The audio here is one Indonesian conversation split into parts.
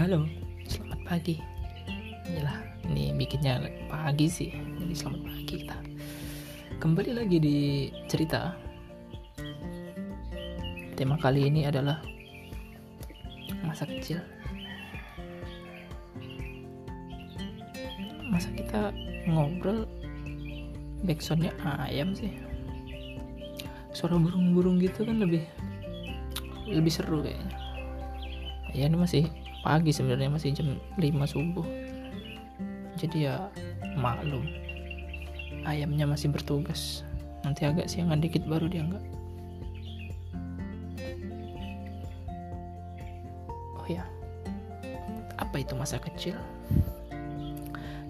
Halo, selamat pagi. Yalah, ini bikinnya pagi sih. Jadi selamat pagi kita. Kembali lagi di cerita. Tema kali ini adalah masa kecil. Masa kita ngobrol backsoundnya ayam sih. Suara burung-burung gitu kan lebih lebih seru kayaknya. Ya ini masih pagi sebenarnya masih jam 5 subuh. Jadi ya maklum. Ayamnya masih bertugas. Nanti agak siangan dikit baru dia enggak oh ya apa itu masa kecil?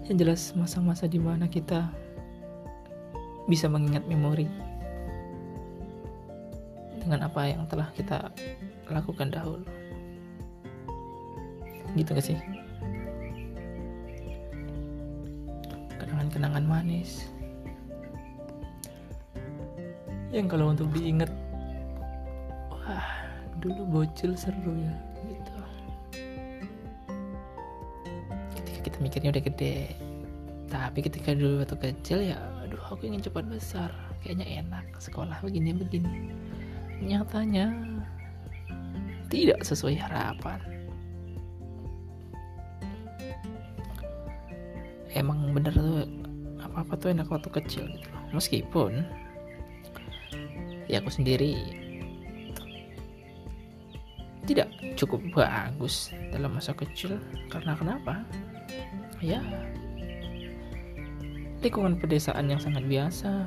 Yang jelas masa-masa di mana kita bisa mengingat memori dengan apa yang telah kita lakukan dahulu gitu gak sih? Kenangan-kenangan manis. Yang kalau untuk diingat wah dulu bocil seru ya gitu. Ketika kita mikirnya udah gede tapi ketika dulu waktu kecil ya aduh aku ingin cepat besar. Kayaknya enak sekolah begini begini nyatanya tidak sesuai harapan emang bener tuh apa apa tuh enak waktu kecil gitu. Meskipun ya aku sendiri tidak cukup bagus dalam masa kecil. Karena kenapa? Ya lingkungan pedesaan yang sangat biasa.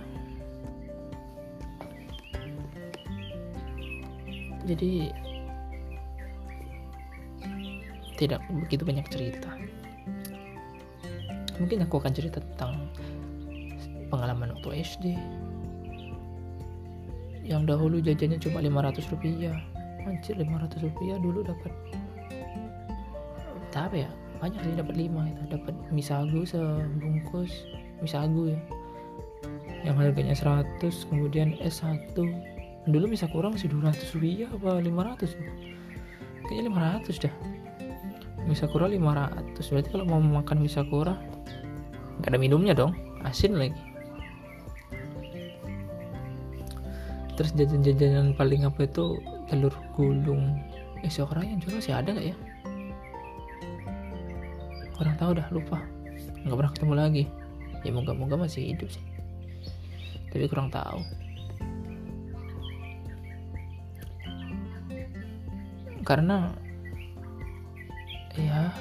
Jadi tidak begitu banyak cerita mungkin aku akan cerita tentang pengalaman waktu SD yang dahulu jajannya cuma 500 rupiah. Anjir 500 rupiah dulu dapat tapi ya banyak sih dapat 5 itu dapat mie sagu sebungkus mie sagu ya. Yang harganya 100 kemudian S1 dulu bisa kurang sih 200 rupiah apa 500 kayaknya 500 dah. Misakura 500 berarti kalau mau makan Misakura nggak ada minumnya dong asin lagi. Terus jajan-jajanan paling apa itu telur gulung. Eh yang jual sih ada nggak ya? Orang tahu dah lupa. Nggak pernah ketemu lagi. Ya moga-moga masih hidup sih. Tapi kurang tahu. Karena ya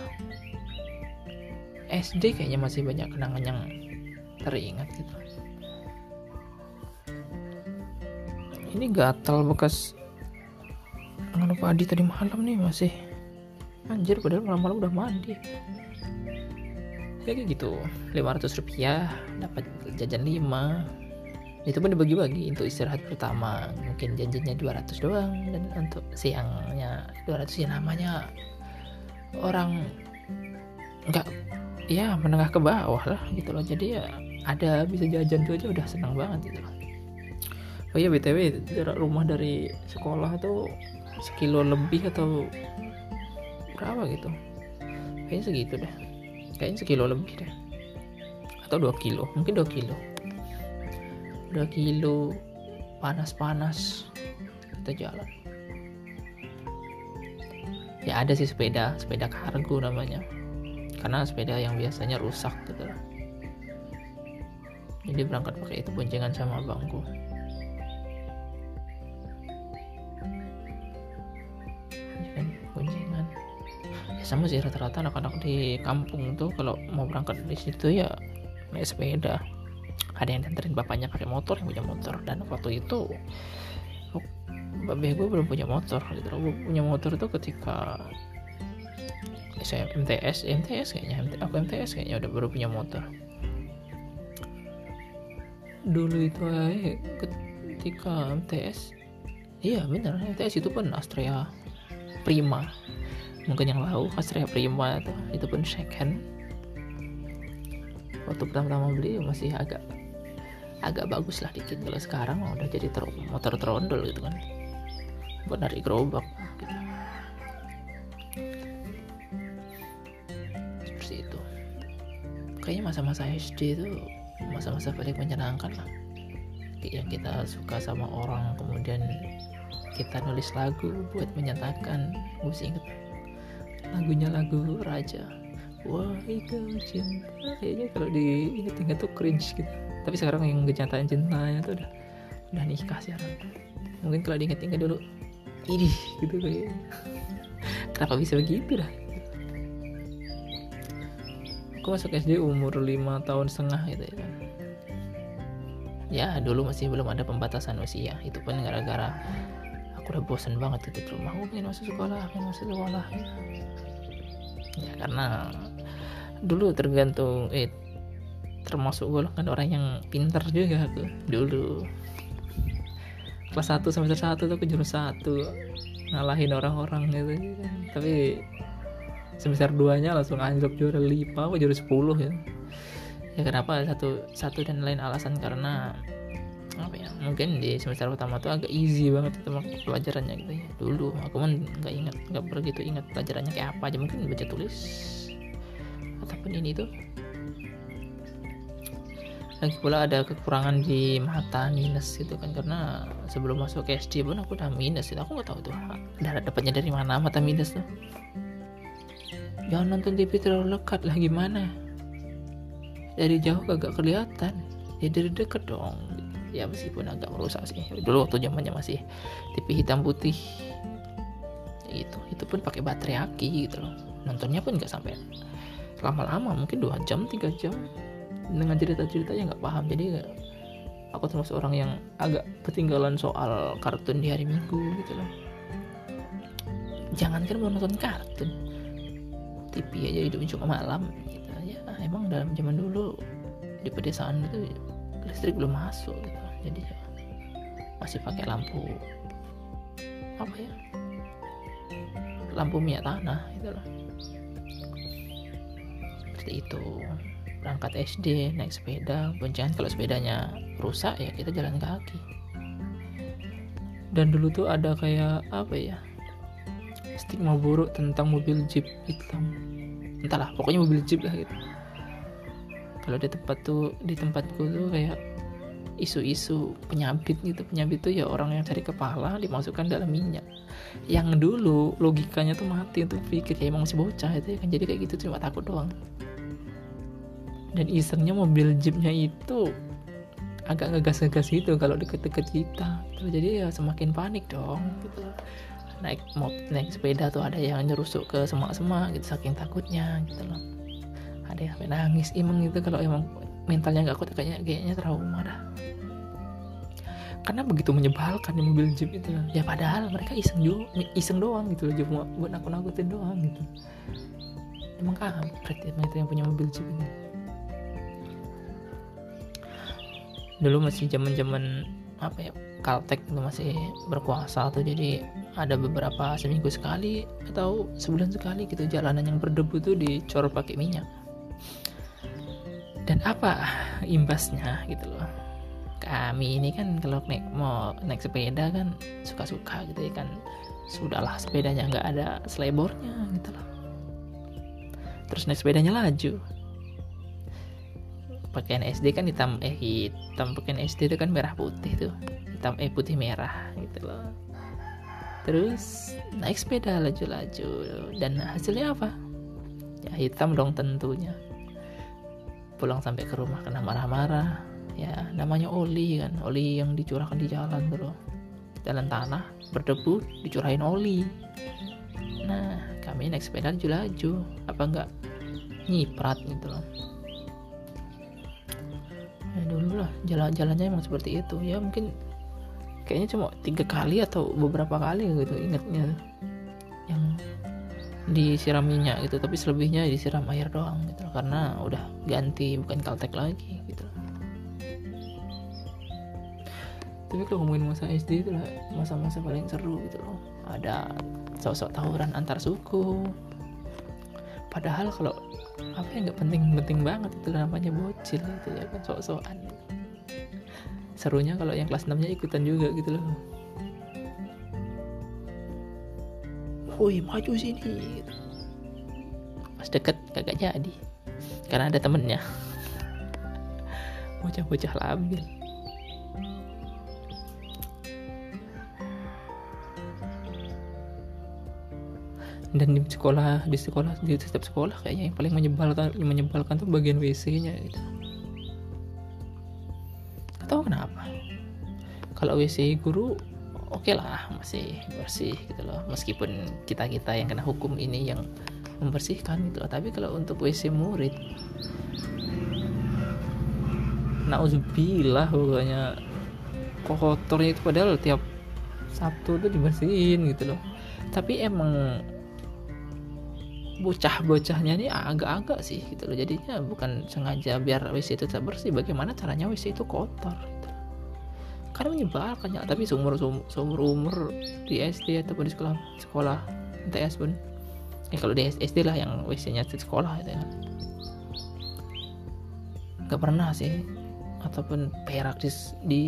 SD kayaknya masih banyak kenangan yang teringat gitu. Ini gatal bekas nggak padi tadi malam nih masih anjir padahal malam-malam udah mandi. Ya kayak gitu 500 rupiah dapat jajan 5 itu pun dibagi-bagi untuk istirahat pertama mungkin janjinya 200 doang dan untuk siangnya 200 ya namanya. Orang nggak ya menengah ke bawah lah gitu loh. Jadi ya ada bisa jajan tuh aja udah senang banget gitu loh. Oh iya btw jarak rumah dari sekolah tuh sekilo lebih atau berapa gitu? Kayaknya segitu deh. Kayaknya sekilo lebih deh. Atau dua kilo mungkin dua kilo. Dua kilo panas-panas kita jalan. Ya ada sih sepeda sepeda kargo namanya karena sepeda yang biasanya rusak gitu jadi berangkat pakai itu boncengan sama abangku. Boncengan. Ya sama sih rata-rata anak-anak di kampung tuh kalau mau berangkat dari situ ya naik sepeda. Ada yang nganterin bapaknya pakai motor yang punya motor. Dan waktu itu babe gue belum punya motor. Gitu gue punya motor itu ketika saya MTS MTS kayaknya aku MTS kayaknya udah baru punya motor. Dulu itu ay, ketika MTS iya bener MTS itu pun Astrea Prima. Mungkin yang tahu Astrea Prima itu itu pun second. Waktu pertama-tama beli masih agak agak bagus lah dikit. Kalau sekarang udah jadi ter motor trondol gitu kan. Buat narik gerobak gitu kayaknya masa-masa SD itu masa-masa paling menyenangkan lah. Yang kita suka sama orang kemudian kita nulis lagu buat menyatakan gue inget lagunya lagu Raja. Wahai kau cinta kayaknya kalau diinget-inget tuh cringe gitu. Tapi sekarang yang kenyataan cintanya tuh udah udah nikah sekarang. Mungkin kalau diinget-inget dulu ini gitu kayak kenapa bisa begitu dah aku masuk SD umur 5 tahun setengah gitu ya kan. Ya dulu masih belum ada pembatasan usia. Itu pun gara-gara aku udah bosan banget gitu di rumah. Aku pengen masuk sekolah pengen masuk sekolah. Ya, karena dulu tergantung eh termasuk golongan orang yang pintar juga aku dulu. Kelas 1 semester 1 tuh ke jurus 1 ngalahin orang-orang gitu kan. tapi semester 2 nya langsung anjlok juara 5 apa juara 10 ya. Ya kenapa satu satu dan lain alasan? Karena apa ya mungkin di semester pertama tuh agak easy banget itu pelajarannya gitu ya. Dulu aku kan nggak ingat nggak begitu ingat pelajarannya kayak apa. Aja mungkin baca tulis. Ataupun ini tuh. Lagi pula ada kekurangan di mata minus gitu kan. Karena sebelum masuk SD pun aku udah minus itu aku nggak tahu tuh darah dapatnya dari mana mata minus tuh jangan nonton TV terlalu dekat lah gimana? Dari jauh agak kelihatan. Ya dari dekat dong. Ya meskipun agak merusak sih. Dulu waktu zamannya masih TV hitam putih. Itu itu pun pakai baterai aki gitu loh. Nontonnya pun nggak sampai lama-lama mungkin dua jam tiga jam. Dengan cerita-cerita yang nggak paham. Jadi aku termasuk orang yang agak ketinggalan soal kartun di hari minggu gitu loh. Jangan kan mau nonton kartun TV aja hidupnya cuma malam gitu ya emang dalam zaman dulu di pedesaan itu listrik belum masuk gitu. Jadi ya masih pakai lampu apa ya lampu minyak tanah loh seperti itu. Berangkat SD naik sepeda boncengan. Kalau sepedanya rusak ya kita jalan kaki. Dan dulu tuh ada kayak apa ya stigma buruk tentang mobil jeep hitam. Entahlah pokoknya mobil jeep lah gitu. Kalau di tempat tuh di tempatku tuh kayak isu-isu penyabit gitu. Penyabit tuh ya orang yang cari kepala dimasukkan dalam minyak. Yang dulu logikanya tuh mati untuk pikir ya emang masih bocah itu ya kan. Jadi kayak gitu cuma takut doang. Dan isengnya mobil jeepnya itu agak ngegas-ngegas gitu kalau deket-deket kita. Jadi ya semakin panik dong gitu naik mot naik sepeda tuh ada yang nyerusuk ke semak-semak gitu saking takutnya gitu loh. Ada yang nangis emang gitu kalau emang mentalnya nggak kuat kayaknya kayaknya trauma dah. Karena begitu menyebalkan di mobil jeep itu ya padahal mereka iseng juga iseng doang gitu loh cuma buat nakut-nakutin doang gitu. Emang kampret itu yang punya mobil jeep ini. Dulu masih zaman zaman apa ya Kaltek itu masih berkuasa tuh. Jadi ada beberapa seminggu sekali atau sebulan sekali gitu jalanan yang berdebu tuh dicor pakai minyak. Dan apa imbasnya gitu loh. Kami ini kan kalau naik mau naik sepeda kan suka-suka gitu ya kan. Sudahlah sepedanya nggak ada selebornya gitu loh. Terus naik sepedanya laju pakaian SD kan hitam eh hitam pakaian SD itu kan merah putih tuh. Hitam eh putih merah gitu loh. Terus naik sepeda laju-laju. Dan hasilnya apa? Ya hitam dong tentunya. Pulang sampai ke rumah kena marah-marah. Ya namanya oli kan oli yang dicurahkan di jalan tuh loh. Jalan tanah berdebu dicurahin oli. Nah kami naik sepeda laju-laju. Apa enggak? Nyiprat gitu loh dulu lah jalan-jalannya emang seperti itu. Ya mungkin kayaknya cuma tiga kali atau beberapa kali gitu ingatnya. Yang disiram minyak gitu tapi selebihnya disiram air doang gitu karena udah ganti bukan kaltek lagi gitu. Tapi kalau ngomongin masa SD itu lah masa-masa paling seru gitu loh. Ada sosok tawuran antar suku. Padahal kalau apa yang nggak penting-penting banget itu namanya bocil gitu ya kan sok-sokan. Serunya kalau yang kelas 6 nya ikutan juga gitu loh. Woi maju sini gitu. pas deket kagak jadi karena ada temennya. Bocah-bocah labil dan di sekolah di sekolah di setiap sekolah kayaknya yang paling menyebalkan yang menyebalkan tuh bagian WC-nya gitu. Atau kenapa? Kalau WC guru oke okay lah masih bersih gitu loh meskipun kita kita yang kena hukum ini yang membersihkan gitu loh tapi kalau untuk WC murid nauzubillah pokoknya kotornya itu padahal tiap Sabtu tuh dibersihin gitu loh tapi emang bocah-bocahnya ini agak-agak sih gitu loh. Jadinya bukan sengaja biar WC itu tetap bersih bagaimana caranya WC itu kotor gitu. karena menyebalkan ya tapi seumur seumur umur di SD ataupun di sekolah sekolah MTS pun. Ya kalau di SD lah yang WC-nya di sekolah gitu ya. Nggak pernah sih ataupun perak di, di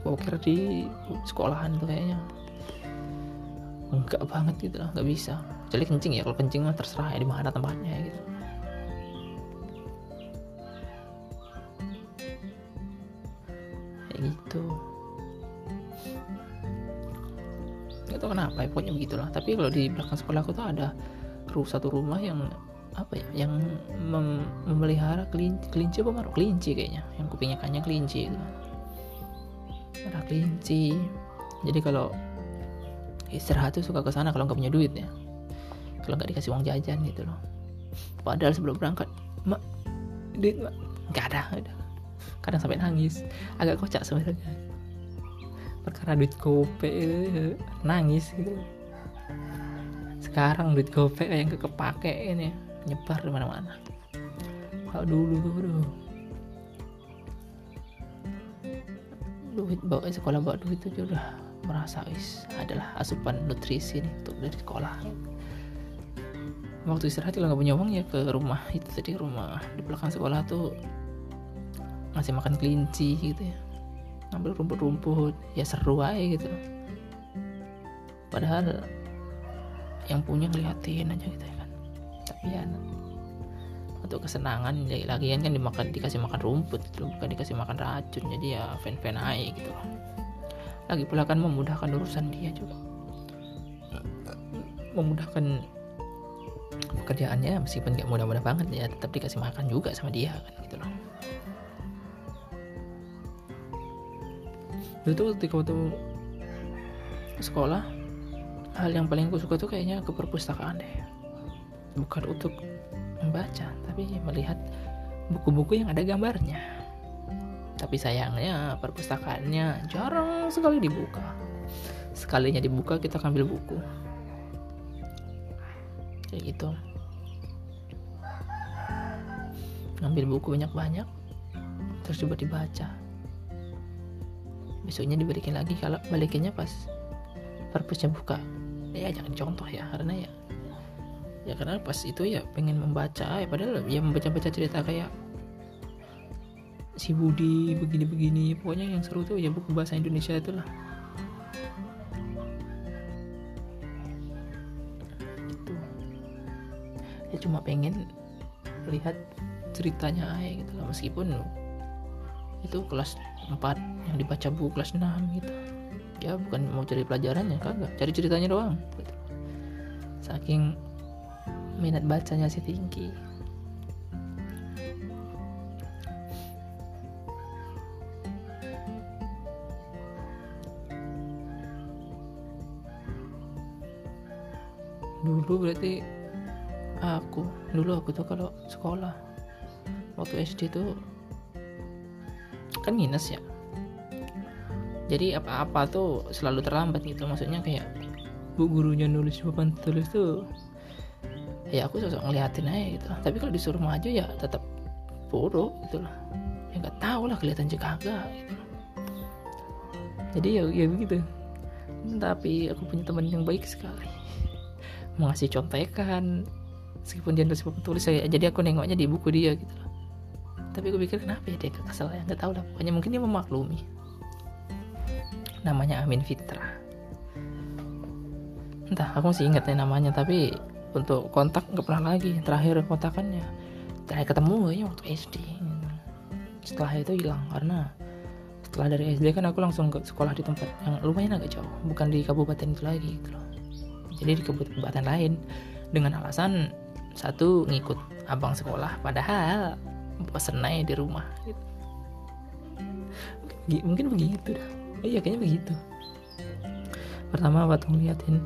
poker di sekolahan tuh kayaknya. Enggak banget gitu lah nggak bisa kecuali kencing ya kalau kencing mah terserah ya di mana tempatnya gitu. Kayak gitu. Nggak tahu kenapa ya pokoknya begitulah. Tapi kalau di belakang sekolah aku tuh ada satu rumah yang apa ya yang mem memelihara kelinci kelinci apa marah kelinci kayaknya. Yang kupingnya kayaknya kelinci itu ada kelinci. Jadi kalau istirahat tuh suka ke sana kalau nggak punya duit ya kalau nggak dikasih uang jajan gitu loh. Padahal sebelum berangkat mak duit mak. Nggak ada, ada. Kadang sampai nangis. Agak kocak sebenarnya. Perkara duit gope nangis gitu. Sekarang duit gope yang kepake ini nyebar di mana-mana. Kalau dulu dulu. Duit bawa sekolah bawa duit itu udah merasa is adalah asupan nutrisi nih untuk dari sekolah waktu istirahat kalau nggak punya uang ya ke rumah. Itu tadi rumah di belakang sekolah tuh ngasih makan kelinci gitu ya. Ngambil rumput-rumput. Ya seru aja gitu. Padahal yang punya ngeliatin aja gitu ya kan. Tapi ya untuk kesenangan ya lagian kan dimakan dikasih makan rumput itu bukan dikasih makan racun. Jadi ya fan-fan aja gitu. Lagi pula kan memudahkan urusan dia juga. Memudahkan pekerjaannya meskipun gak mudah-mudah banget ya tetap dikasih makan juga sama dia kan gitu loh. Dulu tuh ketika waktu sekolah hal yang paling aku suka tuh kayaknya ke perpustakaan deh. Bukan untuk membaca tapi melihat buku-buku yang ada gambarnya. Tapi sayangnya perpustakaannya jarang sekali dibuka. Sekalinya dibuka kita ambil buku. Kayak gitu ngambil buku banyak-banyak terus coba dibaca. Besoknya dibalikin lagi kalau balikinnya pas perpusnya buka. Ya jangan contoh ya karena ya ya karena pas itu ya pengen membaca ya padahal ya membaca-baca cerita kayak si Budi begini-begini pokoknya yang seru tuh ya buku bahasa Indonesia itulah. Cuma pengen lihat ceritanya aja gitu loh meskipun itu kelas 4 yang dibaca buku kelas 6 gitu. Ya bukan mau cari pelajarannya kagak. Cari ceritanya doang gitu. saking minat bacanya sih tinggi dulu berarti aku dulu aku tuh kalau sekolah waktu SD tuh kan minus ya. Jadi apa-apa tuh selalu terlambat gitu. Maksudnya kayak bu gurunya nulis papan tulis tuh ya aku sosok ngeliatin aja gitu. Tapi kalau disuruh maju ya tetap bodoh gitu loh ya nggak tahu lah kelihatan juga kagak gitu. Jadi ya ya begitu. Tapi aku punya teman yang baik sekali. Mengasih contekan meskipun dia nulis papan tulis saya jadi aku nengoknya di buku dia gitu tapi aku pikir kenapa ya dia kesel ya? Nggak tahu lah pokoknya mungkin dia memaklumi. Namanya Amin Fitra entah aku masih ingat ya namanya tapi untuk kontak nggak pernah lagi. Terakhir kontakannya terakhir ketemu ya waktu SD setelah itu hilang karena setelah dari SD kan aku langsung ke sekolah di tempat yang lumayan agak jauh. Bukan di kabupaten itu lagi gitu loh. Jadi di kabupaten lain dengan alasan satu ngikut abang sekolah. Padahal bosen aja di rumah gitu. mungkin begitu dah. Iya kayaknya begitu. Pertama waktu ngeliatin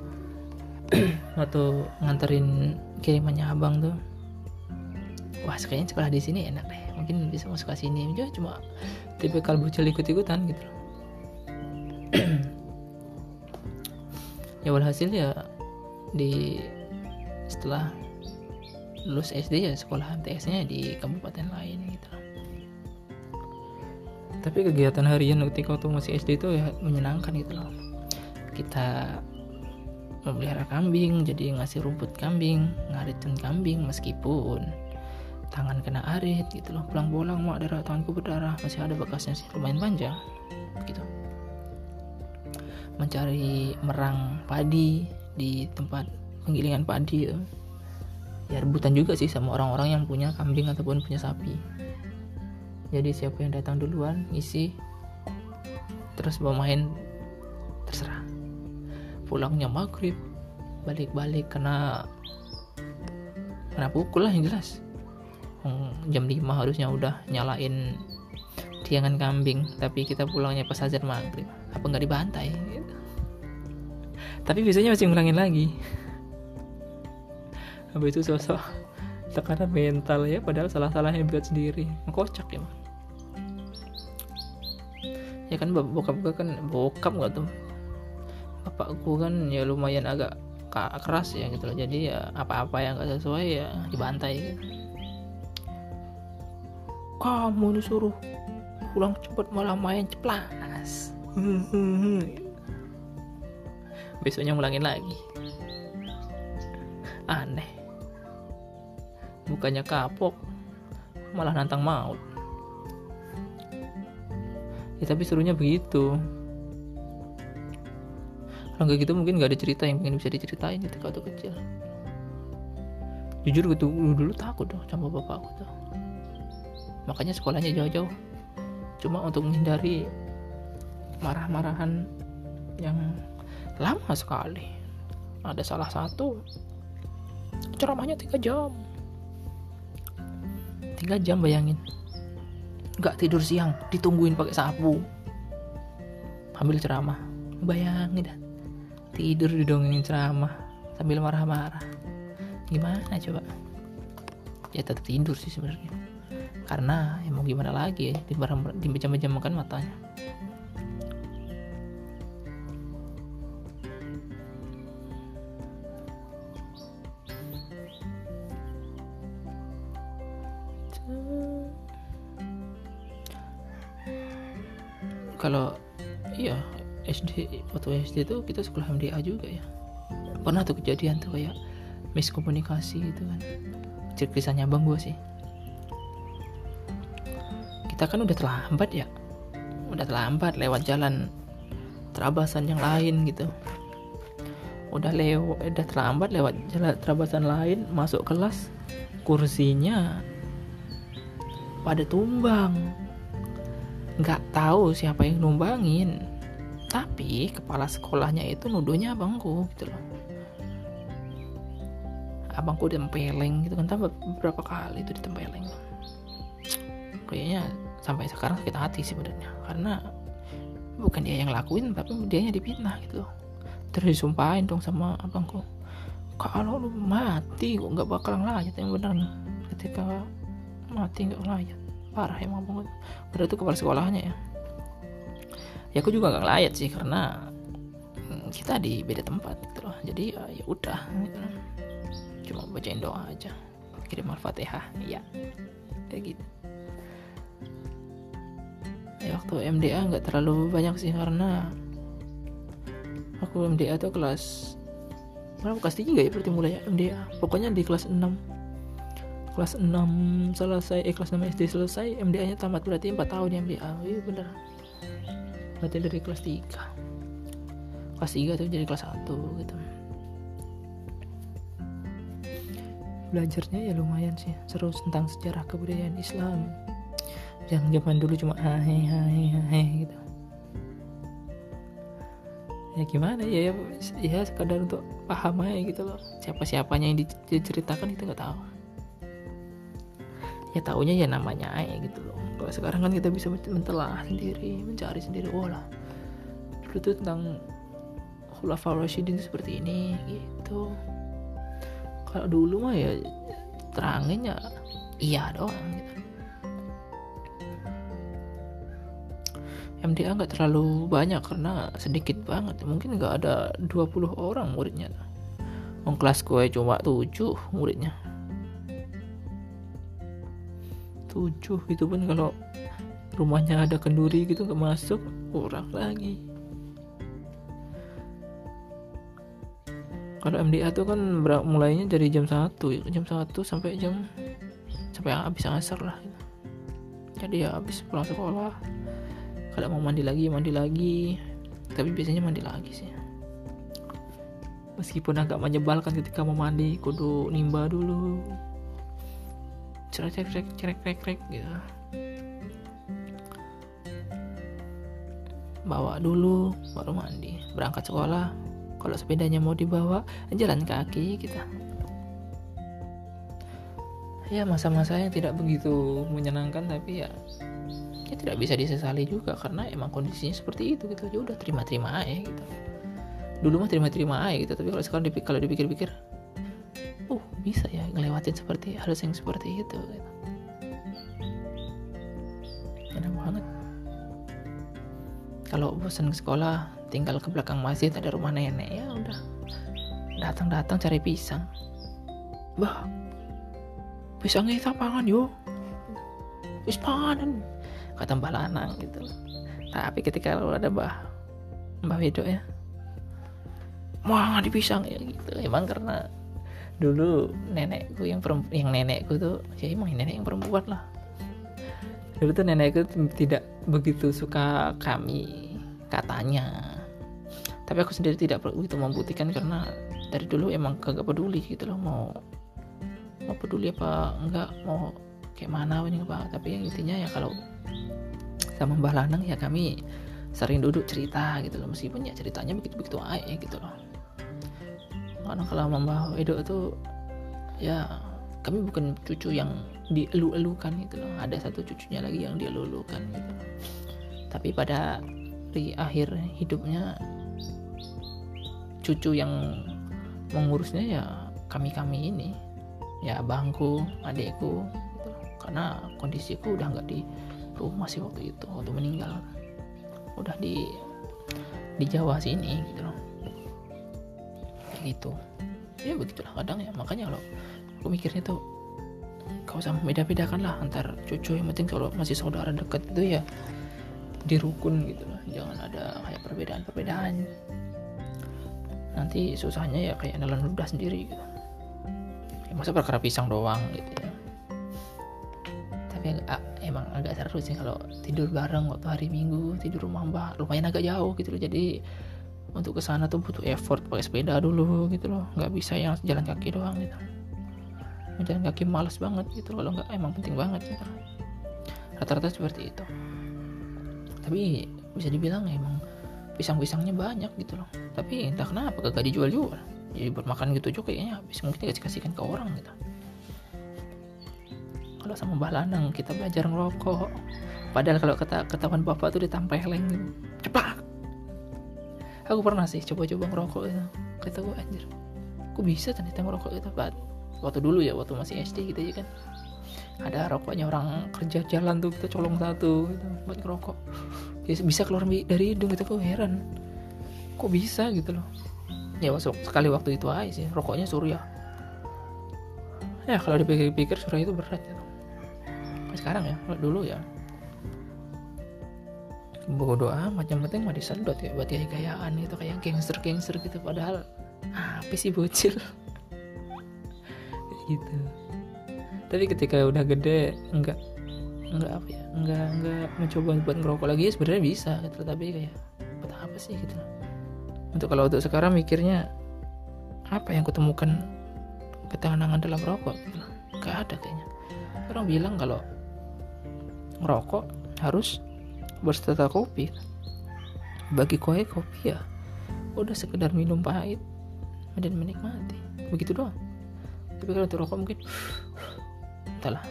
waktu nganterin kirimannya abang tuh wah kayaknya sekolah di sini enak deh. Mungkin bisa masuk ke sini. Juga cuma tipe kalbu ikut ikutan gitu ya walhasil ya di setelah lulus SD ya sekolah MTS-nya di kabupaten lain gitu. Tapi kegiatan harian ketika waktu masih SD itu ya menyenangkan gitu loh. Kita memelihara kambing jadi ngasih rumput kambing ngaritin kambing meskipun tangan kena arit gitu loh. Pulang-pulang mak darah tanganku berdarah masih ada bekasnya sih lumayan panjang gitu. Mencari merang padi di tempat penggilingan padi itu ya rebutan juga sih sama orang-orang yang punya kambing ataupun punya sapi. Jadi siapa yang datang duluan isi terus bawa main terserah. Pulangnya maghrib balik-balik kena kena pukul lah yang jelas. Jam 5 harusnya udah nyalain tiangan kambing tapi kita pulangnya pas azan maghrib. Apa nggak dibantai? Tapi biasanya masih ngulangin lagi habis itu sosok tekanan mental ya padahal salah-salahnya buat sendiri. Kocak ya ya kan bokap gue kan bokap gak tuh. Bapakku kan ya lumayan agak keras ya gitu loh. Jadi ya apa-apa yang gak sesuai ya dibantai gitu. Kamu disuruh pulang cepet malah main ceplas. Besoknya ngulangin lagi. Aneh bukannya kapok malah nantang maut. Ya tapi serunya begitu. Kalau nggak gitu mungkin nggak ada cerita yang pengen bisa diceritain ketika waktu kecil. Jujur gue dulu, dulu takut dong sama bapakku tuh. Makanya sekolahnya jauh-jauh. Cuma untuk menghindari marah-marahan yang lama sekali. Ada salah satu ceramahnya tiga jam tiga jam bayangin. Nggak tidur siang ditungguin pakai sapu. Ambil ceramah. Bayangin dah. Tidur didongengin ceramah sambil marah-marah. Gimana coba? Ya tetap tidur sih sebenarnya. Karena ya mau gimana lagi ya dibejam-bejam makan matanya Waktu SD itu kita sekolah MDA juga ya. Pernah tuh kejadian tuh kayak miskomunikasi gitu kan. Kisahnya bang gue sih. Kita kan udah terlambat ya. Udah terlambat lewat jalan terabasan yang lain gitu. Udah lewat udah terlambat lewat jalan terabasan lain masuk kelas kursinya pada tumbang. Nggak tahu siapa yang numbangin tapi kepala sekolahnya itu nuduhnya abangku gitu loh. Abangku ditempeleng gitu kan. Tapi beberapa kali itu ditempeleng. Kayaknya sampai sekarang sakit hati sih sebenarnya. Karena bukan dia yang lakuin tapi dia yang dipitnah gitu terus disumpahin dong sama abangku. Kalau lu mati kok nggak bakal ngelayat yang benar nih? Ketika mati nggak ngelayat parah emang banget padahal itu kepala sekolahnya ya ya aku juga nggak ngelayat sih karena hmm, kita di beda tempat gitu loh. Jadi ya, ya udah gitu. cuma bacain doa aja. Kirim al-fatihah ya kayak gitu. Ya waktu MDA nggak terlalu banyak sih karena aku MDA tuh kelas berapa kelas 3 ya? Berarti mulai MDA pokoknya di kelas 6 kelas 6 selesai eh kelas 6 SD selesai MDA nya tamat. Berarti 4 tahun ya MDA iya bener berarti dari kelas 3 kelas 3 tuh jadi kelas 1 gitu. Belajarnya ya lumayan sih seru tentang sejarah kebudayaan Islam. Yang zaman dulu cuma hahe hahe hahe gitu. Ya gimana ya ya, ya sekadar untuk paham aja gitu loh. Siapa siapanya yang diceritakan itu nggak tahu. Ya taunya ya namanya aja gitu loh kalau sekarang kan kita bisa mentelah sendiri mencari sendiri. Oh lah dulu tuh tentang Khulafaur Rasyidin seperti ini gitu. Kalau dulu mah ya terangin ya iya doang gitu. MDA nggak terlalu banyak karena sedikit banget. Mungkin nggak ada 20 orang muridnya. Wong kelas gue cuma 7 muridnya 7 itu pun kalau rumahnya ada kenduri gitu nggak masuk kurang lagi. Kalau MDA tuh kan mulainya dari jam 1 jam 1 sampai jam sampai habis asar lah jadi ya habis pulang sekolah kalau mau mandi lagi mandi lagi. Tapi biasanya mandi lagi sih. Meskipun agak menyebalkan ketika mau mandi kudu nimba dulu cerek cerek cerek cerek cerek, cerek gitu. Bawa dulu baru mandi. Berangkat sekolah kalau sepedanya mau dibawa jalan kaki kita. Ya masa-masa yang tidak begitu menyenangkan tapi ya ya tidak bisa disesali juga karena emang kondisinya seperti itu gitu. Ya udah terima-terima aja gitu. Dulu mah terima-terima aja gitu. Tapi kalau sekarang dipikir kalau dipikir-pikir ngelewatin seperti harus yang seperti itu gitu. enak banget. Kalau bosan ke sekolah tinggal ke belakang masjid ada rumah nenek ya udah. Datang-datang cari pisang. Bah pisangnya kita pangan yo. Wis panen kata Mbah Lanang gitu. Tapi ketika lo ada Mbah Mbah Wedo ya. Wah di pisang ya gitu. Emang karena dulu nenekku yang perempuan yang nenekku tuh ya emang nenek yang perempuan lah. Dulu tuh nenekku tidak begitu suka kami katanya. Tapi aku sendiri tidak begitu membuktikan karena dari dulu emang kagak peduli gitu loh mau mau peduli apa enggak mau kayak mana ini apa. Tapi yang intinya ya kalau sama Mbah Lanang ya kami sering duduk cerita gitu loh meskipun ya ceritanya begitu-begitu aja gitu loh karena kalau Mbah Edo itu ya kami bukan cucu yang dielu-elukan gitu loh. Ada satu cucunya lagi yang dielu-elukan gitu tapi pada di akhir hidupnya cucu yang mengurusnya ya kami-kami ini. Ya bangku adekku gitu. karena kondisiku udah nggak di rumah sih waktu itu waktu meninggal. Udah di di Jawa sini gitu loh gitu. Ya begitulah kadang ya. Makanya kalau aku mikirnya tuh kau sama beda-bedakan lah antar cucu. Yang penting kalau masih saudara dekat itu ya dirukun gitu loh jangan ada kayak perbedaan-perbedaan. Nanti susahnya ya kayak nelan ludah sendiri gitu. Ya, masa perkara pisang doang gitu ya. Tapi emang agak seru sih kalau tidur bareng waktu hari minggu tidur rumah mbak. Lumayan agak jauh gitu loh. Jadi untuk ke sana tuh butuh effort pakai sepeda dulu gitu loh. Nggak bisa yang jalan kaki doang gitu. Jalan kaki males banget gitu kalau nggak emang penting banget gitu rata-rata seperti itu. Tapi bisa dibilang emang pisang-pisangnya banyak gitu loh. Tapi entah kenapa kagak dijual-jual. Jadi buat makan gitu juga kayaknya habis. Mungkin dikasih kasihkan ke orang gitu. Kalau sama Mbah Lanang kita belajar ngerokok. Padahal kalau ketahuan bapak tuh ditempelin gitu aku pernah sih coba-coba ngerokok gitu kata gue anjir aku bisa ternyata ngerokok itu? Waktu dulu ya waktu masih SD gitu ya kan. Ada rokoknya orang kerja jalan tuh kita colong satu gitu buat ngerokok. Ya, bisa keluar dari hidung gitu kok heran. Kok bisa gitu loh. Ya sekali waktu itu aja sih rokoknya surya. Ya kalau dipikir-pikir surya itu berat ya sekarang ya dulu ya bodoh amat yang penting mah disedot ya buat gaya-gayaan gitu kayak gangster gangster gitu padahal apa sih bocil? Gitu. Tapi ketika udah gede enggak enggak apa ya enggak enggak mencoba buat ngerokok lagi ya sebenarnya bisa gitu tapi kayak buat apa sih gitu? Untuk kalau untuk sekarang mikirnya apa yang kutemukan ketenangan dalam rokok gitu? Gak ada kayaknya. Orang bilang kalau ngerokok harus berserta kopi. Bagi kowe kopi ya udah sekedar minum pahit dan menikmati. Begitu doang. Tapi kalau untuk rokok mungkin entahlah.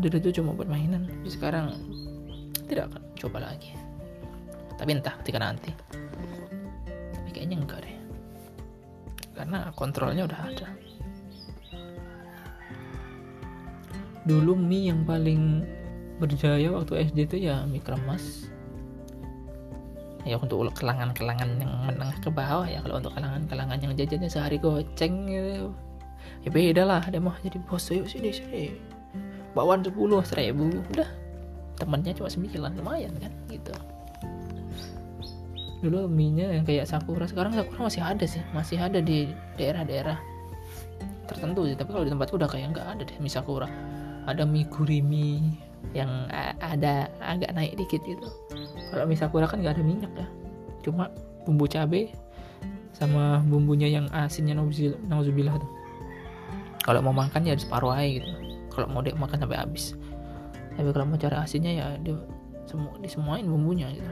Dulu itu cuma buat mainan sekarang tidak akan coba lagi. Tapi entah ketika nanti. Tapi kayaknya enggak deh. Karena kontrolnya udah ada. Dulu mie yang paling berjaya waktu SD itu ya mie kremes ya untuk kelangan-kelangan yang menengah ke bawah ya. Kalau untuk kelangan-kelangan yang jajannya sehari goceng gitu. Ya beda lah ada mah jadi bos. Yuk sini sini. Bawaan sepuluh seribu. Udah. Temennya cuma sembilan lumayan kan gitu. Dulu mie yang kayak sakura sekarang sakura masih ada sih. Masih ada di daerah-daerah tertentu sih. Tapi kalau di tempatku udah kayak nggak ada deh mie sakura. Ada mie gurimi yang ada agak naik dikit gitu. Kalau mie sakura kan nggak ada minyak ya. Cuma bumbu cabe sama bumbunya yang asinnya nauzubillah tuh. Kalau mau makan ya separuh aja gitu. Kalau mau dia makan sampai habis. Tapi kalau mau cari asinnya ya dia semua disemuain bumbunya gitu.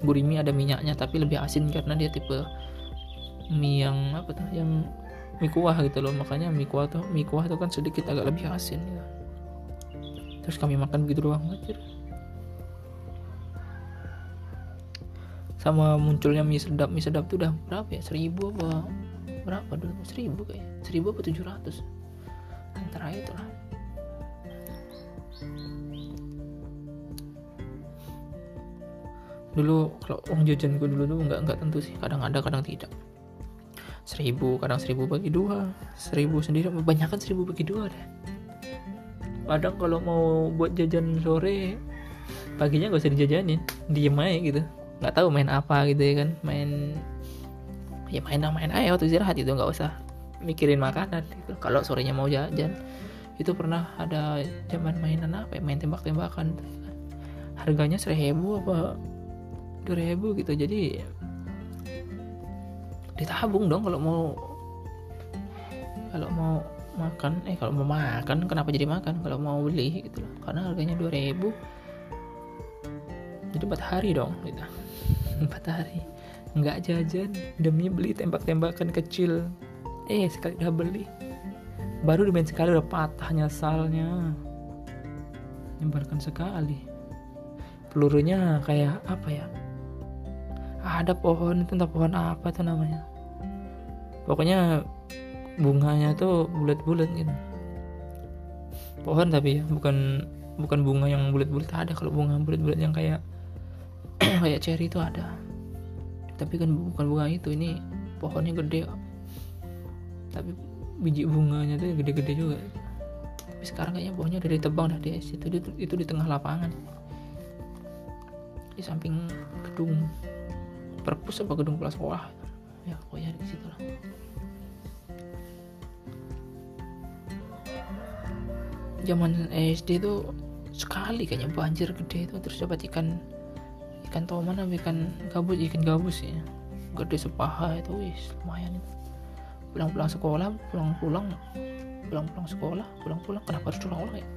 Gurimi ada minyaknya tapi lebih asin karena dia tipe mie yang apa tuh yang mie kuah gitu loh. Makanya mie kuah tuh mie kuah tuh kan sedikit agak lebih asin gitu terus kami makan begitu doang aja sama munculnya mie sedap mie sedap tuh udah berapa ya? Seribu apa berapa dulu? Seribu kayak seribu apa tujuh ratus? Antara itu lah dulu kalau uang jajan gue dulu tuh nggak nggak tentu sih. Kadang ada kadang tidak. Seribu kadang seribu bagi dua. Seribu sendiri kan seribu bagi dua deh kadang kalau mau buat jajan sore paginya gak usah dijajanin. Diem aja gitu. Nggak tahu main apa gitu ya kan. Main ya main main aja waktu istirahat itu nggak usah mikirin makanan gitu. kalau sorenya mau jajan itu pernah ada zaman mainan apa ya? Main tembak-tembakan. Harganya seribu apa dua ribu gitu. Jadi ditabung dong kalau mau kalau mau makan. Eh kalau mau makan kenapa jadi makan? Kalau mau beli gitu loh. Karena harganya 2000 jadi empat hari dong gitu. Empat hari. Nggak jajan demi beli tembak-tembakan kecil. Eh sekali udah beli. Baru dimain sekali udah patah nyasalnya. Nyebarkan sekali. Pelurunya kayak apa ya? Ada pohon itu entah pohon apa tuh namanya? Pokoknya bunganya tuh bulat-bulat gitu. Pohon tapi ya bukan bukan bunga yang bulat-bulat ada kalau bunga bulat-bulat yang kayak kayak cherry itu ada. Tapi kan bukan bunga itu ini pohonnya gede. Tapi biji bunganya tuh gede-gede juga. Tapi sekarang kayaknya pohonnya udah ditebang dah di situ itu, itu di tengah lapangan. Di samping gedung perpus apa gedung kelas sekolah ya pokoknya di situ lah zaman SD itu sekali kayaknya banjir gede itu terus dapat ikan ikan toman apa ikan gabus ikan gabus ya. Gede sepaha itu wis lumayan itu. Pulang-pulang sekolah pulang-pulang pulang-pulang sekolah pulang-pulang. Kenapa harus pulang-pulang ya?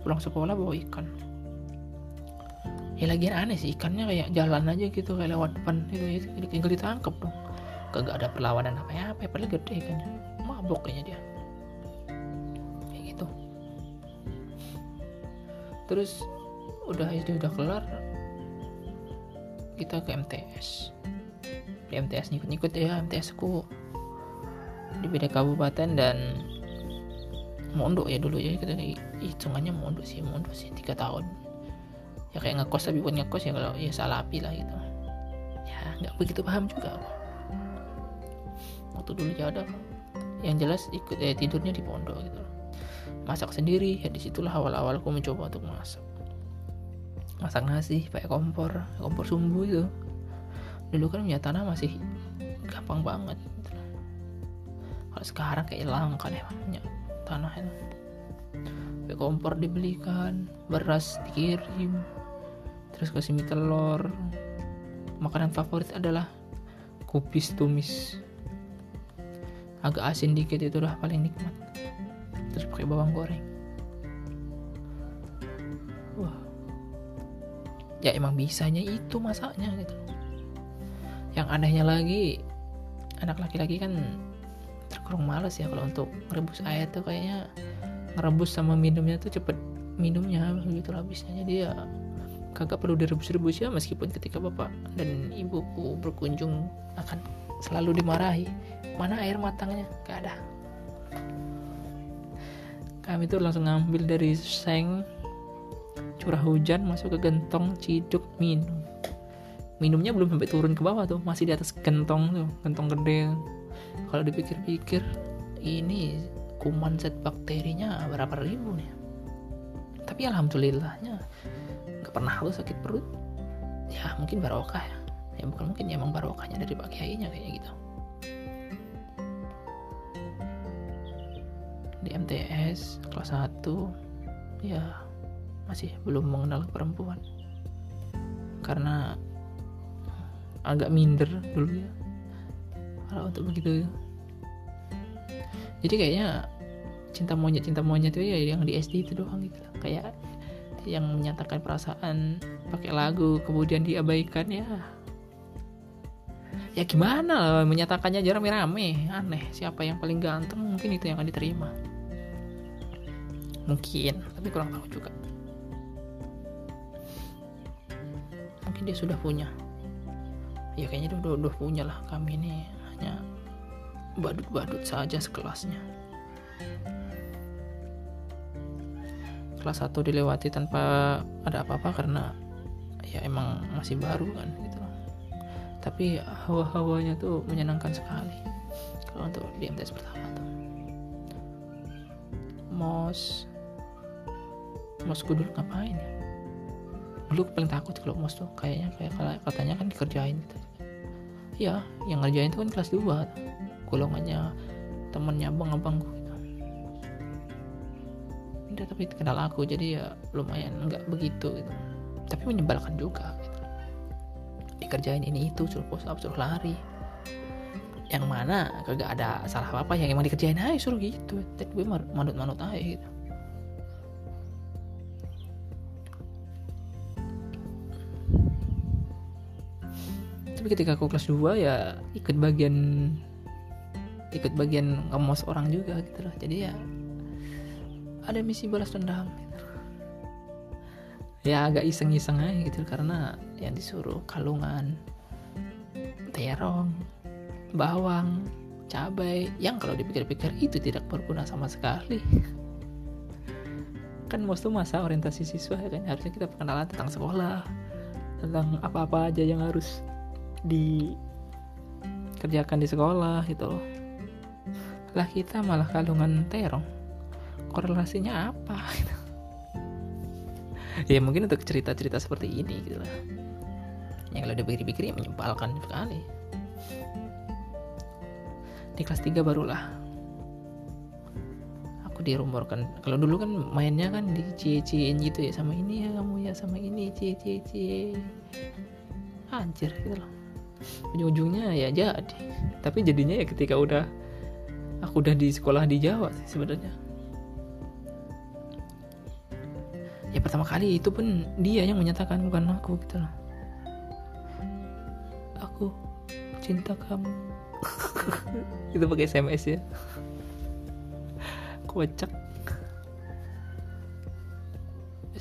Pulang sekolah bawa ikan. Ya lagi aneh sih ikannya kayak jalan aja gitu kayak lewat depan itu ya. Tinggal ditangkap dong. Kagak ada perlawanan apa ya padahal gede ikannya mabok kayaknya dia terus udah itu udah kelar kita ke MTS di MTS ngikut-ngikut ya MTS ku. Di beda kabupaten dan mondok ya dulu ya kita hitungannya mondok sih mondok sih tiga tahun. Ya kayak ngekos tapi buat ngekos ya kalau ya salapi lah gitu. Ya nggak begitu paham juga waktu dulu ya ada yang jelas ikut eh, tidurnya di pondok gitu masak sendiri. Ya di situlah awal-awal aku mencoba untuk masak. Masak nasi pakai kompor kompor sumbu itu. Dulu kan punya tanah masih gampang banget. Kalau sekarang kayak langka deh punya tanah itu. Pakai kompor dibelikan beras dikirim terus kasih mie telur. Makanan favorit adalah kupis tumis. Agak asin dikit itu udah paling nikmat terus pakai bawang goreng. Wah. Ya emang bisanya itu masaknya gitu. Yang anehnya lagi anak laki-laki kan terkurung males ya kalau untuk merebus air tuh kayaknya ngerebus sama minumnya tuh cepet minumnya begitu habisnya. Jadi ya kagak perlu direbus-rebus ya meskipun ketika bapak dan ibuku berkunjung akan selalu dimarahi. Mana air matangnya? Gak ada kami tuh langsung ngambil dari seng curah hujan masuk ke gentong ciduk minum. Minumnya belum sampai turun ke bawah tuh masih di atas gentong tuh gentong gede. Kalau dipikir-pikir ini kuman zat bakterinya berapa ribu nih? Tapi alhamdulillahnya nggak pernah lu sakit perut. Ya mungkin barokah ya. Ya bukan mungkin ya emang barokahnya dari pak kiainya kayaknya gitu di MTS kelas 1 ya masih belum mengenal perempuan. Karena agak minder dulu ya. Kalau untuk begitu. Jadi kayaknya cinta monyet cinta monyet itu ya yang di SD itu doang gitu kayak yang menyatakan perasaan pakai lagu kemudian diabaikan ya. Ya gimana loh menyatakannya aja rame-rame aneh siapa yang paling ganteng mungkin itu yang akan diterima mungkin tapi kurang tahu juga. Mungkin dia sudah punya. Ya kayaknya dia udah, udah punya lah. Kami ini hanya badut-badut saja sekelasnya. Kelas 1 dilewati tanpa ada apa-apa karena ya emang masih baru kan gitu tapi hawa-hawanya tuh menyenangkan sekali. Kalau untuk di MTS pertama tuh. Mos mos gue dulu ngapain ya? Dulu paling takut kalau mos tuh kayaknya kayak katanya kan dikerjain gitu. Ya yang ngerjain itu kan kelas 2 golongannya temennya abang-abang gitu. Dia tapi kenal aku jadi ya lumayan nggak begitu gitu. Tapi menyebalkan juga gitu. dikerjain ini itu suruh push up suruh lari. Yang mana kagak ada salah apa apa yang emang dikerjain aja suruh gitu. Tapi gue manut-manut aja gitu tapi ketika aku kelas 2 ya ikut bagian ikut bagian ngemos orang juga gitu loh. Jadi ya ada misi balas dendam gitu. ya agak iseng-iseng aja gitu karena yang disuruh kalungan terong bawang cabai. Yang kalau dipikir-pikir itu tidak berguna sama sekali. Kan most masa orientasi siswa ya kan. Harusnya kita perkenalan tentang sekolah tentang apa-apa aja yang harus dikerjakan di sekolah gitu loh. Lah kita malah kalungan terong. Korelasinya apa? Gitu. ya mungkin untuk cerita-cerita seperti ini gitu lah. Yang kalau udah pikir-pikir ya menyebalkan sekali. Di kelas 3 barulah aku dirumorkan. Kalau dulu kan mainnya kan di cie-ciein gitu ya sama ini ya kamu ya sama ini cie-cie-cie. Anjir gitu loh ujung-ujungnya ya jadi. Tapi jadinya ya ketika udah aku udah di sekolah di Jawa sih sebenarnya. Ya pertama kali itu pun dia yang menyatakan bukan aku gitu loh. Aku cinta kamu. Itu pakai SMS ya. Kocak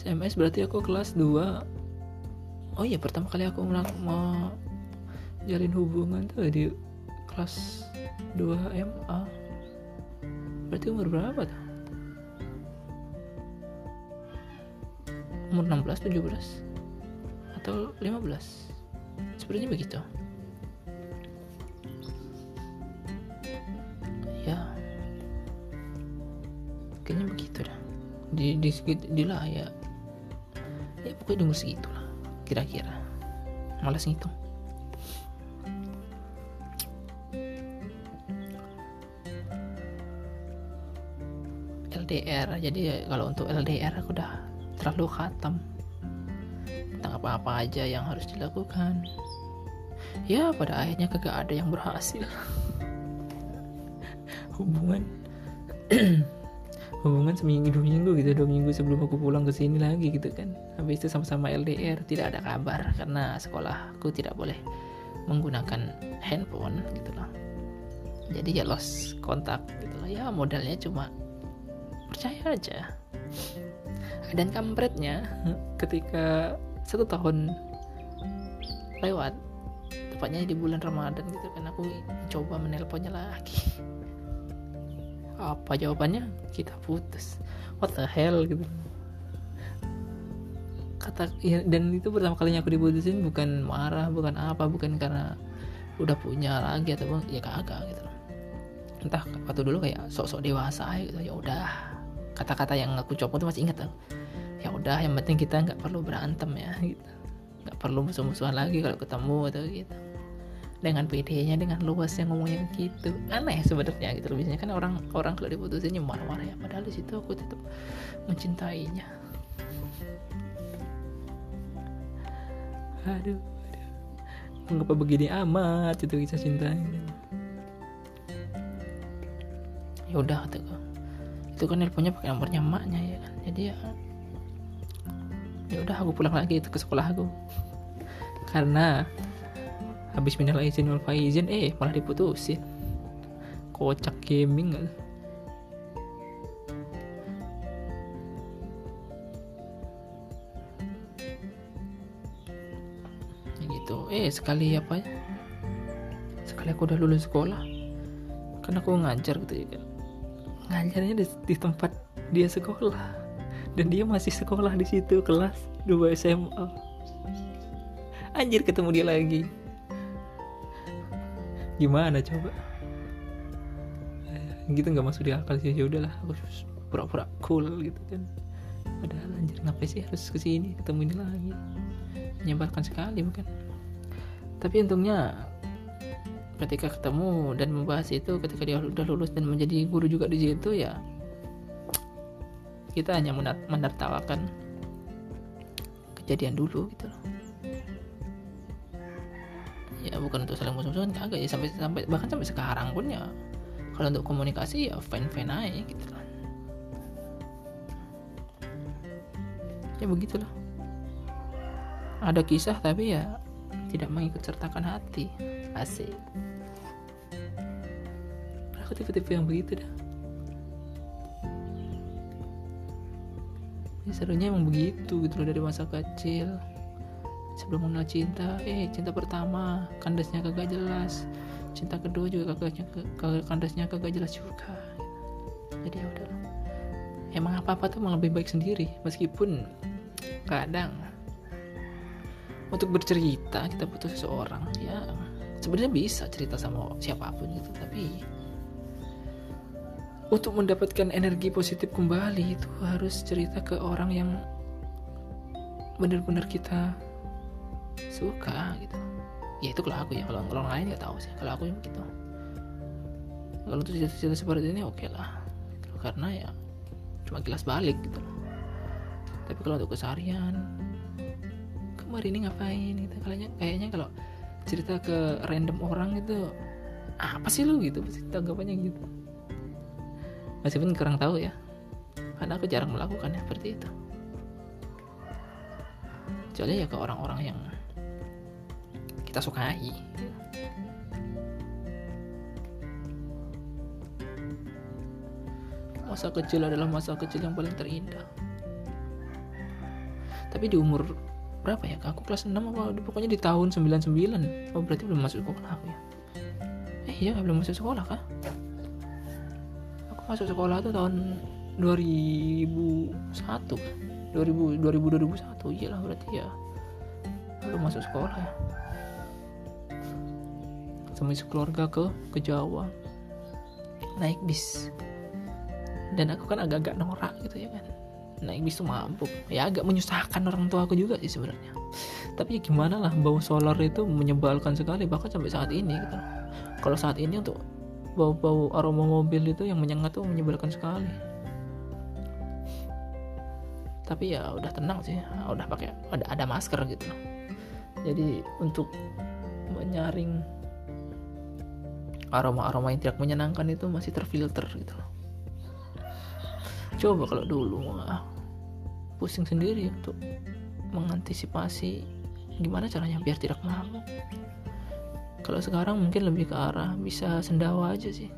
SMS berarti aku kelas 2 oh iya pertama kali aku mau jalin hubungan tuh di kelas 2 MA berarti umur berapa tuh? Umur 16 17 atau 15 sepertinya begitu. Ya. Kayaknya begitu dah. Di di, di, di lah ya. Ya pokoknya umur segitu lah kira-kira. Malas ngitung LDR jadi kalau untuk LDR aku udah terlalu khatam. Tentang apa-apa aja yang harus dilakukan. Ya pada akhirnya kagak ada yang berhasil. Hubungan. Hubungan seminggu dua minggu gitu dua minggu sebelum aku pulang ke sini lagi gitu kan. Habis itu sama-sama LDR tidak ada kabar karena sekolahku tidak boleh menggunakan handphone gitu loh jadi ya lost kontak gitu loh ya modalnya cuma percaya aja. Dan kampretnya ketika satu tahun lewat tepatnya di bulan Ramadan gitu kan aku coba menelponnya lagi. Apa jawabannya? Kita putus. What the hell gitu. Kata ya, dan itu pertama kalinya aku diputusin bukan marah bukan apa bukan karena udah punya lagi atau ya kagak gitu. Entah waktu dulu kayak sok-sok dewasa gitu ya udah kata-kata yang aku coba tuh masih ingat ya udah yang penting kita nggak perlu berantem ya gitu. Nggak perlu musuh-musuhan lagi kalau ketemu atau gitu. Dengan PD-nya dengan luasnya ngomongnya gitu. Aneh sebenarnya gitu biasanya kan orang orang kalau diputusin marah-marah ya. Padahal di situ aku tetap mencintainya. Aduh, aduh. mengapa begini amat itu kisah cintanya. Ya udah gue itu kan nelponnya pakai nomornya emaknya ya kan? Jadi ya ya udah aku pulang lagi itu ke sekolah aku. Karena habis minal izin wal faizin eh malah diputusin. Kocak gaming gak ya gitu. Eh sekali apa ya? Sekali aku udah lulus sekolah. Kan aku ngajar gitu ya kan ngajarnya di, di tempat dia sekolah. Dan dia masih sekolah di situ kelas 2 SMA anjir ketemu dia lagi. Gimana coba? Eh, gitu nggak masuk di akal sih. Ya udahlah aku pura-pura cool gitu kan. Padahal anjir ngapain sih harus ke sini ketemu ini lagi. Menyebalkan sekali bukan? Tapi untungnya ketika ketemu dan membahas itu ketika dia udah lulus dan menjadi guru juga di situ ya kita hanya menertawakan kejadian dulu gitu loh. Ya bukan untuk saling musuh-musuhan kagak ya sampai sampai bahkan sampai sekarang pun ya. Kalau untuk komunikasi ya fine fine aja gitu kan ya begitulah. Ada kisah tapi ya tidak mengikut sertakan hati asik. Aku tipe-tipe yang begitu dah. Ya, serunya emang begitu gitu loh dari masa kecil. Sebelum mengenal cinta eh cinta pertama kandasnya kagak jelas. Cinta kedua juga kagaknya kandasnya kagak jelas juga. Jadi ya udah emang apa apa tuh malah lebih baik sendiri meskipun kadang untuk bercerita kita butuh seseorang ya sebenarnya bisa cerita sama siapa pun gitu tapi untuk mendapatkan energi positif kembali itu harus cerita ke orang yang benar-benar kita suka gitu. Ya itu kalau aku ya kalau orang lain nggak tahu sih. Kalau aku yang gitu. Kalau untuk cerita-cerita seperti ini oke okay lah gitu. karena ya cuma gelas balik gitu. Tapi kalau untuk keseharian kemarin ini ngapain gitu? Kayaknya kayaknya kalau cerita ke random orang itu apa sih lu? gitu pasti tanggapannya gitu. Meskipun kurang tahu ya karena aku jarang melakukannya seperti itu. Kecuali ya ke orang-orang yang kita sukai. Masa kecil adalah masa kecil yang paling terindah. Tapi di umur berapa ya? Aku kelas 6 apa? Pokoknya di tahun 99 oh berarti belum masuk sekolah aku ya? Eh iya belum masuk sekolah kah aku masuk sekolah tuh tahun 2001 2000 2000 2001 iyalah berarti ya belum masuk sekolah ya. Sama keluarga ke ke Jawa. Naik bis. Dan aku kan agak-agak norak gitu ya kan naik bis tuh mabuk. Ya agak menyusahkan orang tua aku juga sih sebenarnya. Tapi ya gimana lah bau solar itu menyebalkan sekali bahkan sampai saat ini gitu. Kalau saat ini untuk bau-bau aroma mobil itu yang menyengat tuh menyebalkan sekali. Tapi ya udah tenang sih udah pakai ada ada masker gitu. Jadi untuk menyaring aroma-aroma yang tidak menyenangkan itu masih terfilter gitu. loh coba kalau dulu wah, pusing sendiri untuk mengantisipasi gimana caranya biar tidak mabuk kalau sekarang mungkin lebih ke arah bisa sendawa aja sih.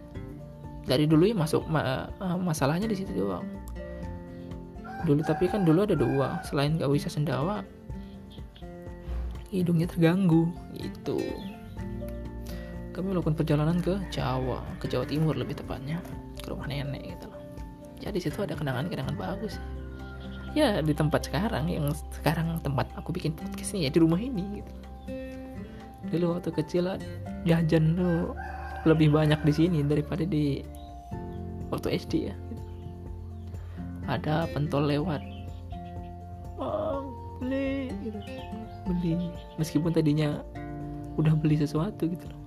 Dari dulu ya masuk ma eh, masalahnya di situ doang. Dulu tapi kan dulu ada dua selain gak bisa sendawa hidungnya terganggu itu kami melakukan perjalanan ke Jawa ke Jawa Timur lebih tepatnya ke rumah nenek gitu jadi situ ada kenangan-kenangan bagus. Ya di tempat sekarang yang sekarang tempat aku bikin podcast ini ya di rumah ini gitu. Dulu waktu kecil jajan tuh lebih banyak di sini daripada di waktu SD ya ada pentol lewat. Oh, beli gitu. beli. Meskipun tadinya udah beli sesuatu gitu loh.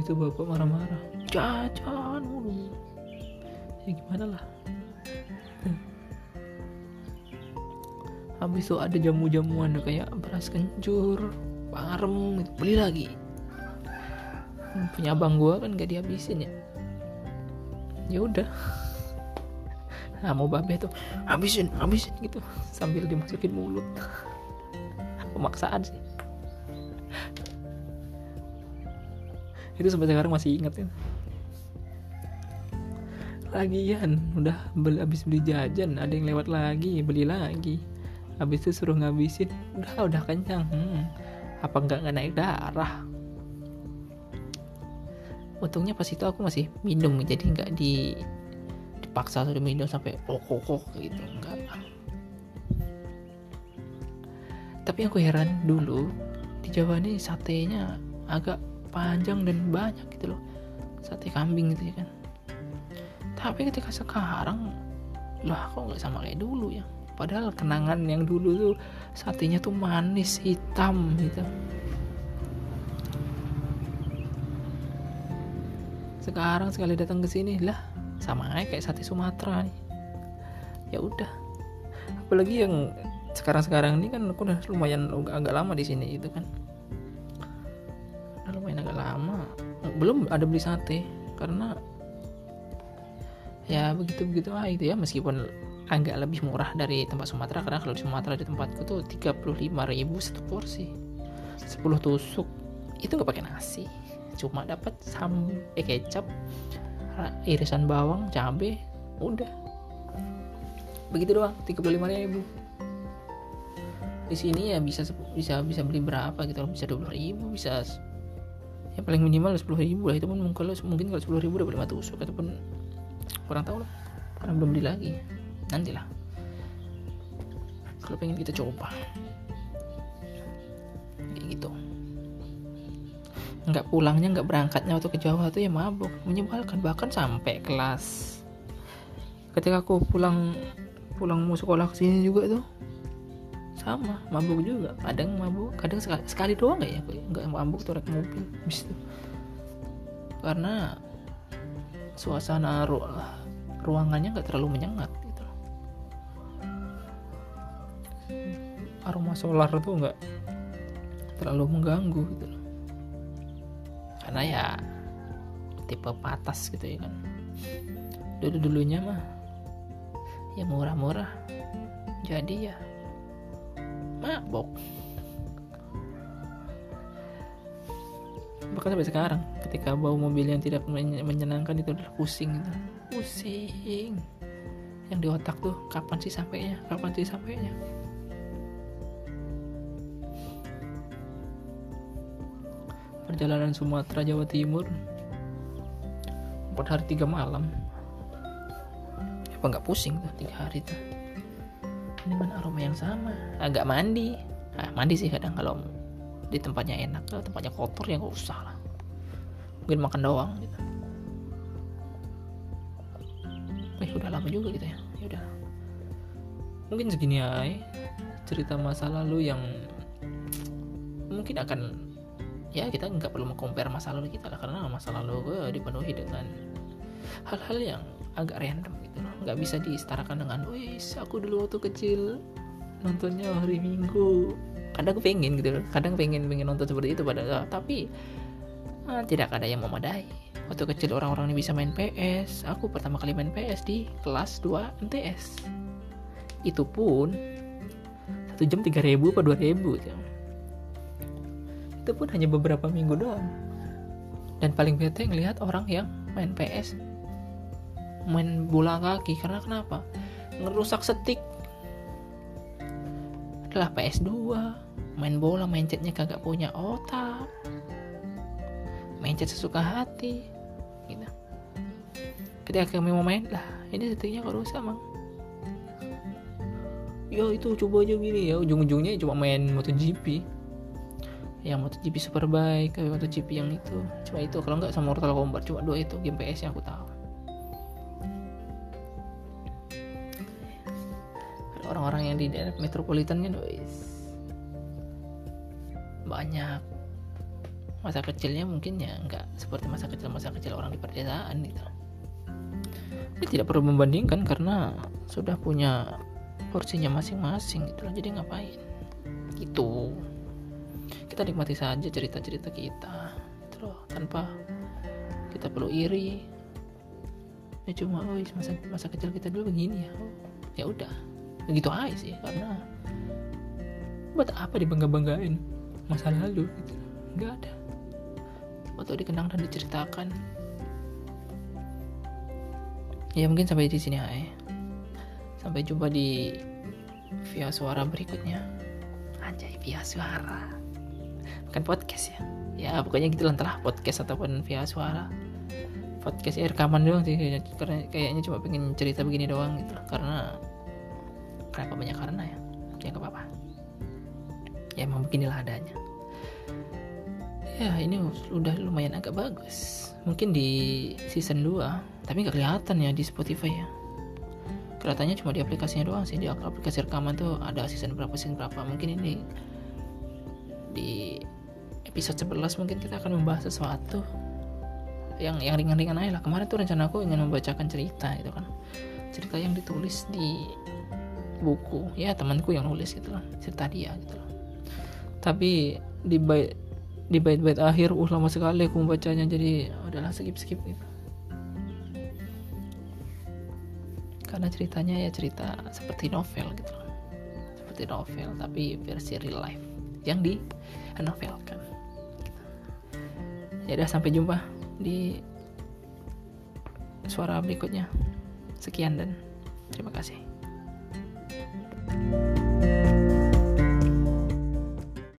Itu bapak marah-marah jajan mulu ya gimana lah? Habis itu ada jamu-jamuan kayak beras kencur parem gitu. beli lagi. Punya abang gua kan gak dihabisin ya. Ya udah. Nah mau babe tuh habisin habisin gitu. Sambil dimasukin mulut. Pemaksaan sih. Itu sampai sekarang masih ingat ya lagian udah beli, habis beli jajan ada yang lewat lagi beli lagi. Habis itu suruh ngabisin. Udah udah kenyang. Hmm, apa enggak nggak naik darah? Untungnya pas itu aku masih minum jadi nggak di dipaksa suruh minum sampai kokok gitu. Enggak tapi aku heran dulu di Jawa ini satenya agak panjang dan banyak gitu loh. Sate kambing gitu ya kan tapi ketika sekarang lah kok nggak sama kayak dulu ya. Padahal kenangan yang dulu tuh satenya tuh manis hitam gitu. Sekarang sekali datang ke sini lah sama aja kayak sate Sumatera ya udah. Apalagi yang sekarang-sekarang ini kan aku udah lumayan agak lama di sini itu kan. Udah lumayan agak lama. Belum ada beli sate karena ya begitu begitu ah itu ya. Meskipun agak lebih murah dari tempat Sumatera karena kalau di Sumatera di tempatku tuh 35 ribu satu porsi. 10 tusuk. Itu nggak pakai nasi. Cuma dapat sam eh kecap irisan bawang cabe udah. Begitu doang 35 ribu. Di sini ya bisa bisa bisa beli berapa gitu bisa 20 ribu bisa ya paling minimal 10 ribu lah. Itu pun mungkin kalau mungkin kalau 10 ribu dapat 5 tusuk. Ataupun kurang tahu lah. Karena belum beli lagi. Nantilah. Kalau pengen kita coba. Kayak gitu. Nggak pulangnya nggak berangkatnya waktu ke Jawa tuh ya mabuk. Menyebalkan. Bahkan sampai kelas. Ketika aku pulang pulang mau sekolah ke sini juga tuh sama. Mabuk juga. Kadang mabuk. Kadang sekali, sekali doang nggak ya nggak mabuk tuh mobil. Bis itu. Karena suasana ru ruangannya nggak terlalu menyengat gitu. Aroma solar tuh nggak terlalu mengganggu gitu. Karena ya tipe patas gitu ya kan. Dulu dulunya mah ya murah-murah. Jadi ya mabok. Bahkan sampai sekarang ketika bawa mobil yang tidak menyenangkan itu udah pusing gitu. pusing. Yang di otak tuh kapan sih sampainya? Kapan sih sampainya? Perjalanan Sumatera Jawa Timur empat hari tiga malam. Apa nggak pusing tuh tiga hari tuh? Dengan aroma yang sama? Agak mandi. Nah, mandi sih kadang kalau di tempatnya enak kalau tempatnya kotor ya nggak usah lah mungkin makan doang gitu. Eh udah lama juga gitu ya. Ya udah. Mungkin segini aja cerita masa lalu yang mungkin akan ya kita nggak perlu mengcompare masa lalu kita lah karena masa lalu gue dipenuhi dengan hal-hal yang agak random gitu loh. Nggak bisa disetarakan dengan wis aku dulu waktu kecil nontonnya hari minggu. Kadang pengen gitu loh. Kadang pengen pengen nonton seperti itu pada tapi ah, tidak ada yang memadai. Waktu kecil orang-orang ini bisa main PS aku pertama kali main PS di kelas 2 MTS itu pun satu jam 3000 atau 2000 ya. itu pun hanya beberapa minggu doang. Dan paling bete ngelihat orang yang main PS main bola kaki karena kenapa? Ngerusak setik. Adalah PS2 main bola main chatnya kagak punya otak main chat sesuka hati gitu. Ketika kami mau main lah ini setiknya kok rusak mang. Yo itu coba aja gini ya. Ujung-ujungnya cuma main MotoGP. Yang MotoGP Superbike kayak MotoGP yang itu. Cuma itu kalau nggak sama Mortal Kombat cuma dua itu game PS yang aku tahu. Orang-orang yang di daerah metropolitan kan wis. Banyak masa kecilnya mungkin ya nggak seperti masa kecil masa kecil orang di pedesaan gitu. Ini tidak perlu membandingkan karena sudah punya porsinya masing-masing gitu loh jadi ngapain? Gitu. Kita nikmati saja cerita-cerita kita terus tanpa kita perlu iri. Ya cuma oh masa masa kecil kita dulu begini ya. Oh, ya udah begitu aja sih karena buat apa dibangga-banggain masa lalu gitu nggak ada atau dikenang dan diceritakan ya mungkin sampai di sini aja Sampai jumpa di via suara berikutnya. Anjay, via suara. Bukan podcast ya. Ya, pokoknya gitu lah podcast ataupun via suara. Podcast ya rekaman doang sih karena kayaknya cuma pengen cerita begini doang gitu Karena kenapa banyak karena ya? Ya gak apa-apa. Ya emang beginilah adanya. Ya, ini udah lumayan agak bagus. Mungkin di season 2, tapi gak kelihatan ya di Spotify ya. Kelihatannya cuma di aplikasinya doang sih di aplikasi rekaman tuh ada season berapa season berapa. Mungkin ini di episode 11 mungkin kita akan membahas sesuatu yang yang ringan-ringan aja lah. Kemarin tuh rencana aku ingin membacakan cerita gitu kan. Cerita yang ditulis di buku. Ya temanku yang nulis gitu lah cerita dia gitu loh tapi di di bait-bait akhir uh lama sekali aku membacanya jadi udahlah skip skip gitu. Karena ceritanya ya cerita seperti novel gitu. Seperti novel tapi versi real life. Yang di novelkan ya udah sampai jumpa di suara berikutnya. Sekian dan terima kasih. thank you